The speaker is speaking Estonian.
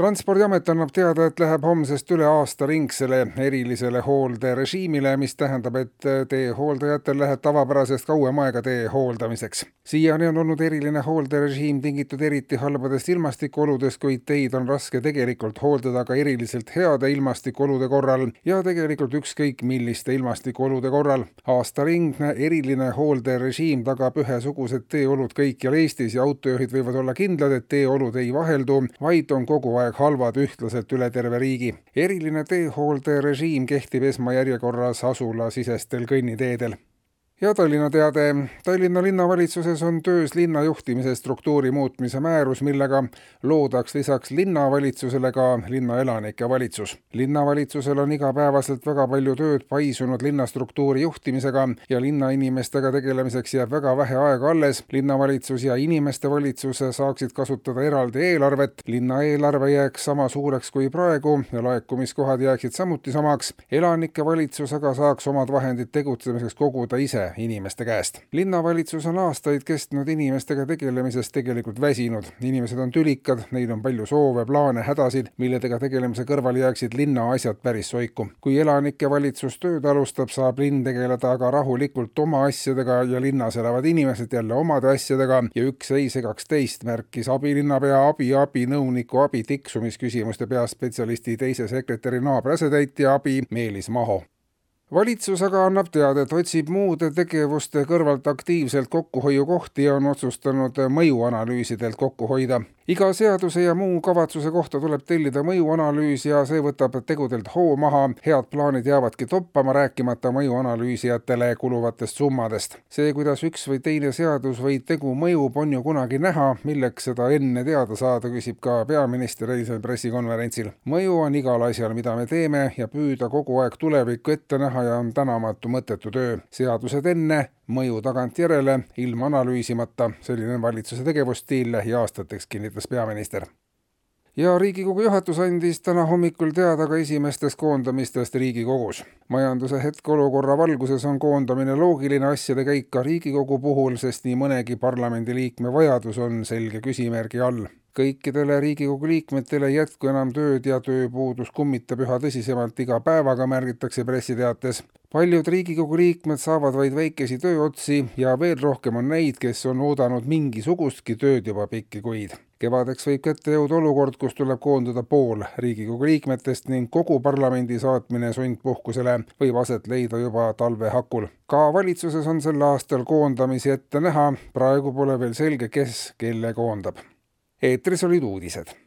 transpordiamet annab teada, et läheb homsest üle aastaringsele erilisele hoolderežiimile, mis tähendab, et teehooldajatel läheb tavapärasest kauem aega tee hooldamiseks. siiani on olnud eriline hoolderežiim tingitud eriti halbadest ilmastikuoludest, kuid teid on raske tegelikult hooldada ka eriliselt heade ilmastikuolude korral ja tegelikult ükskõik milliste ilmastikuolude korral. aastaringne eriline hoolderežiim tagab ühesugused teeolud kõikjal Eestis ja autojuhid võivad olla kindlad, et teeolud ei vaheldu, vaid on kogu aeg aeg halvad ühtlaselt üle terve riigi. eriline teehoolderežiim kehtib esmajärjekorras asulasisestel kõnniteedel ja Tallinna teade. Tallinna linnavalitsuses on töös linna juhtimise struktuuri muutmise määrus, millega loodaks lisaks linnavalitsusele ka linnaelanike valitsus. linnavalitsusel on igapäevaselt väga palju tööd paisunud linnastruktuuri juhtimisega ja linnainimestega tegelemiseks jääb väga vähe aega alles. linnavalitsus ja inimeste valitsus saaksid kasutada eraldi eelarvet, linna eelarve jääks sama suureks kui praegu ja laekumiskohad jääksid samuti samaks. elanike valitsus aga saaks omad vahendid tegutsemiseks koguda ise inimeste käest. linnavalitsus on aastaid kestnud inimestega tegelemisest tegelikult väsinud. inimesed on tülikad, neil on palju soove, plaane, hädasid, milledega tegelemise kõrval jääksid linna asjad päris soiku. kui elanike valitsus tööd alustab, saab linn tegeleda aga rahulikult oma asjadega ja linnas elavad inimesed jälle omade asjadega ja üks ei segaks teist, märkis abilinnapea abi, abinõuniku abi tiksumisküsimuste peaspetsialisti teise sekretäri naabriasetäitja abi Meelis Maho valitsus aga annab teada, et otsib muude tegevuste kõrvalt aktiivselt kokkuhoiukohti ja on otsustanud mõjuanalüüsidelt kokku hoida iga seaduse ja muu kavatsuse kohta tuleb tellida mõjuanalüüs ja see võtab tegudelt hoo maha. head plaanid jäävadki toppama, rääkimata mõjuanalüüsijatele kuluvatest summadest. see, kuidas üks või teine seadus või tegu mõjub, on ju kunagi näha, milleks seda enne teada saada, küsib ka peaminister eilsel pressikonverentsil. mõju on igal asjal, mida me teeme ja püüda kogu aeg tulevikku ette näha ja on tänamatu mõttetu töö. seadused enne mõju tagantjärele ilma analüüsimata, selline on valitsuse tegevusstiil lähiaastateks, kinnitas peaminister. Ja Riigikogu juhatus andis täna hommikul teada ka esimestest koondamistest Riigikogus. majanduse hetkeolukorra valguses on koondamine loogiline asjade käik ka Riigikogu puhul, sest nii mõnegi parlamendiliikme vajadus on selge küsimärgi all kõikidele Riigikogu liikmetele ei jätku enam tööd ja tööpuudus kummitab üha tõsisemalt iga päevaga, märgitakse pressiteates. paljud Riigikogu liikmed saavad vaid väikesi tööotsi ja veel rohkem on neid, kes on oodanud mingisugustki tööd juba pikki kuid. kevadeks võib kätte jõuda olukord, kus tuleb koondada pool Riigikogu liikmetest ning kogu parlamendi saatmine sundpuhkusele võib aset leida juba talve hakul. ka valitsuses on sel aastal koondamisi ette näha, praegu pole veel selge, kes kelle koondab eetris olid uudised